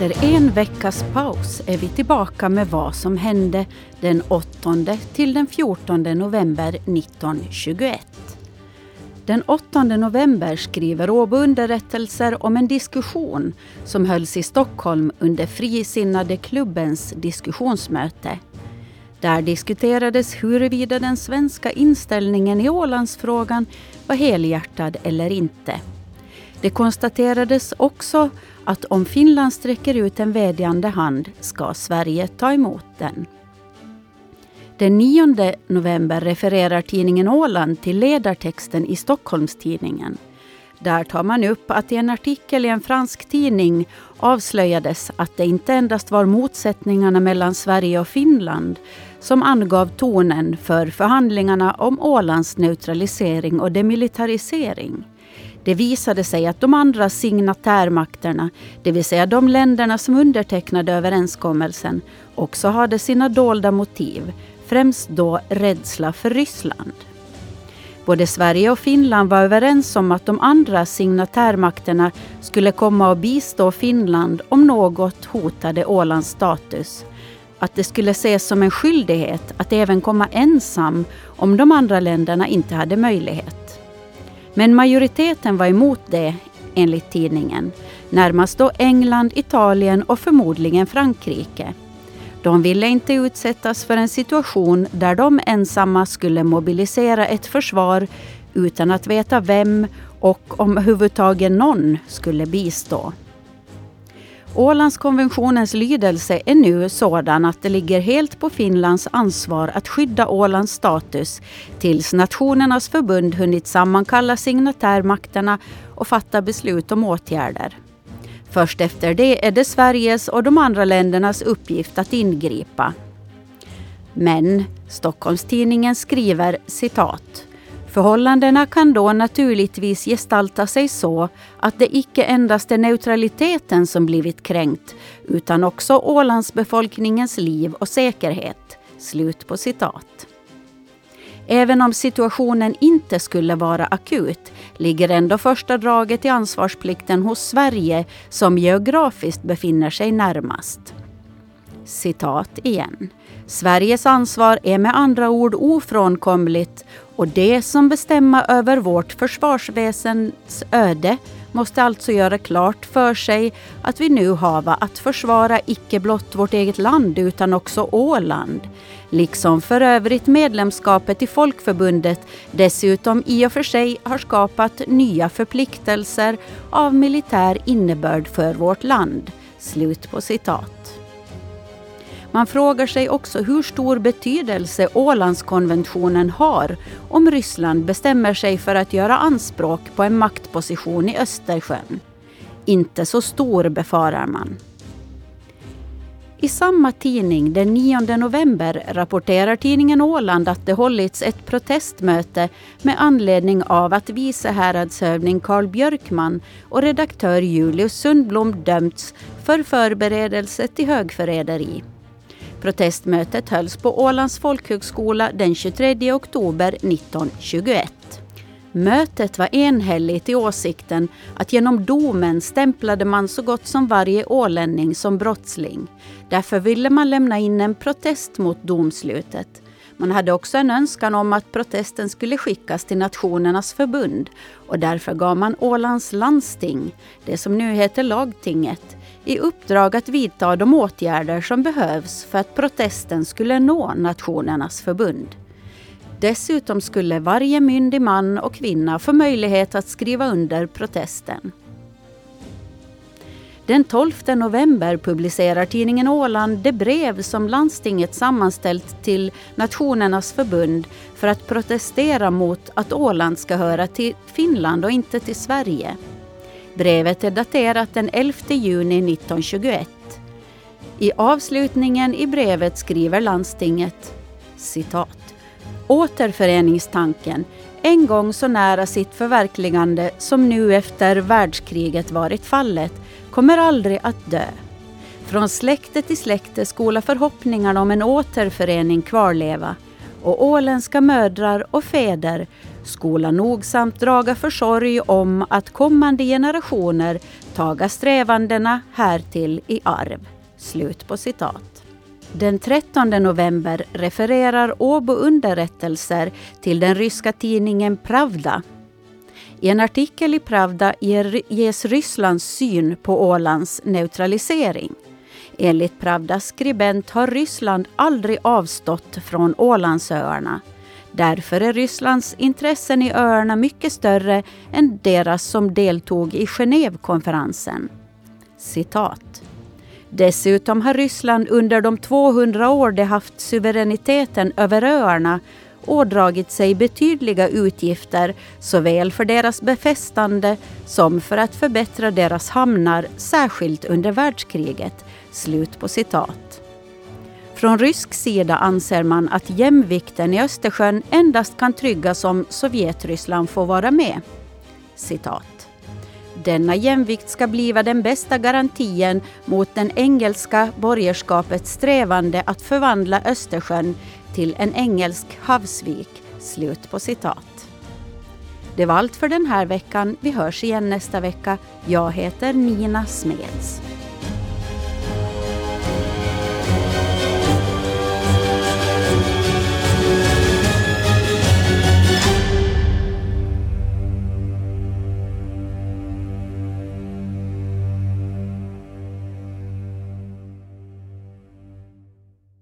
Efter en veckas paus är vi tillbaka med vad som hände den 8 till den 14 november 1921. Den 8 november skriver Åbo underrättelser om en diskussion som hölls i Stockholm under Frisinnade klubbens diskussionsmöte. Där diskuterades huruvida den svenska inställningen i Ålandsfrågan var helhjärtad eller inte. Det konstaterades också att om Finland sträcker ut en vädjande hand ska Sverige ta emot den. Den 9 november refererar tidningen Åland till ledartexten i Stockholms-Tidningen. Där tar man upp att i en artikel i en fransk tidning avslöjades att det inte endast var motsättningarna mellan Sverige och Finland som angav tonen för förhandlingarna om Ålands neutralisering och demilitarisering. Det visade sig att de andra signatärmakterna, det vill säga de länderna som undertecknade överenskommelsen, också hade sina dolda motiv, främst då rädsla för Ryssland. Både Sverige och Finland var överens om att de andra signatärmakterna skulle komma och bistå Finland om något hotade Ålands status. Att det skulle ses som en skyldighet att även komma ensam om de andra länderna inte hade möjlighet. Men majoriteten var emot det, enligt tidningen. Närmast då England, Italien och förmodligen Frankrike. De ville inte utsättas för en situation där de ensamma skulle mobilisera ett försvar utan att veta vem och om överhuvudtaget någon skulle bistå. Ålandskonventionens lydelse är nu sådan att det ligger helt på Finlands ansvar att skydda Ålands status tills Nationernas förbund hunnit sammankalla signatärmakterna och fatta beslut om åtgärder. Först efter det är det Sveriges och de andra ländernas uppgift att ingripa. Men Stockholms-Tidningen skriver citat Förhållandena kan då naturligtvis gestalta sig så att det icke endast är neutraliteten som blivit kränkt utan också Ålandsbefolkningens liv och säkerhet. Slut på citat. Även om situationen inte skulle vara akut ligger ändå första draget i ansvarsplikten hos Sverige som geografiskt befinner sig närmast. Citat igen. Sveriges ansvar är med andra ord ofrånkomligt och det som bestämmer över vårt försvarsväsens öde måste alltså göra klart för sig att vi nu hava att försvara icke blott vårt eget land utan också Åland. Liksom för övrigt medlemskapet i Folkförbundet dessutom i och för sig har skapat nya förpliktelser av militär innebörd för vårt land. Slut på citat. Man frågar sig också hur stor betydelse Ålandskonventionen har om Ryssland bestämmer sig för att göra anspråk på en maktposition i Östersjön. Inte så stor befarar man. I samma tidning den 9 november rapporterar tidningen Åland att det hållits ett protestmöte med anledning av att vice häradshövding Carl Björkman och redaktör Julius Sundblom dömts för förberedelse till högförräderi. Protestmötet hölls på Ålands folkhögskola den 23 oktober 1921. Mötet var enhälligt i åsikten att genom domen stämplade man så gott som varje ålänning som brottsling. Därför ville man lämna in en protest mot domslutet. Man hade också en önskan om att protesten skulle skickas till Nationernas förbund och därför gav man Ålands landsting, det som nu heter lagtinget, i uppdrag att vidta de åtgärder som behövs för att protesten skulle nå Nationernas förbund. Dessutom skulle varje myndig man och kvinna få möjlighet att skriva under protesten. Den 12 november publicerar tidningen Åland det brev som landstinget sammanställt till Nationernas förbund för att protestera mot att Åland ska höra till Finland och inte till Sverige. Brevet är daterat den 11 juni 1921. I avslutningen i brevet skriver landstinget citat. Återföreningstanken, en gång så nära sitt förverkligande som nu efter världskriget varit fallet, kommer aldrig att dö. Från släkte till släkte skola förhoppningarna om en återförening kvarleva och åländska mödrar och fäder skola nogsamt draga försorg om att kommande generationer taga strävandena härtill i arv. Slut på citat. Den 13 november refererar Åbo underrättelser till den ryska tidningen Pravda. I en artikel i Pravda ges Rysslands syn på Ålands neutralisering. Enligt Pravdas skribent har Ryssland aldrig avstått från Ålandsöarna. Därför är Rysslands intressen i öarna mycket större än deras som deltog i Genèvekonferensen. Citat. Dessutom har Ryssland under de 200 år det haft suveräniteten över öarna ådragit sig betydliga utgifter såväl för deras befästande som för att förbättra deras hamnar, särskilt under världskriget. Slut på citat. Från rysk sida anser man att jämvikten i Östersjön endast kan tryggas om Sovjetryssland får vara med. Citat. Denna jämvikt ska bliva den bästa garantien mot den engelska borgerskapets strävande att förvandla Östersjön till en engelsk havsvik. Slut på citat. Det var allt för den här veckan. Vi hörs igen nästa vecka. Jag heter Nina Smeds.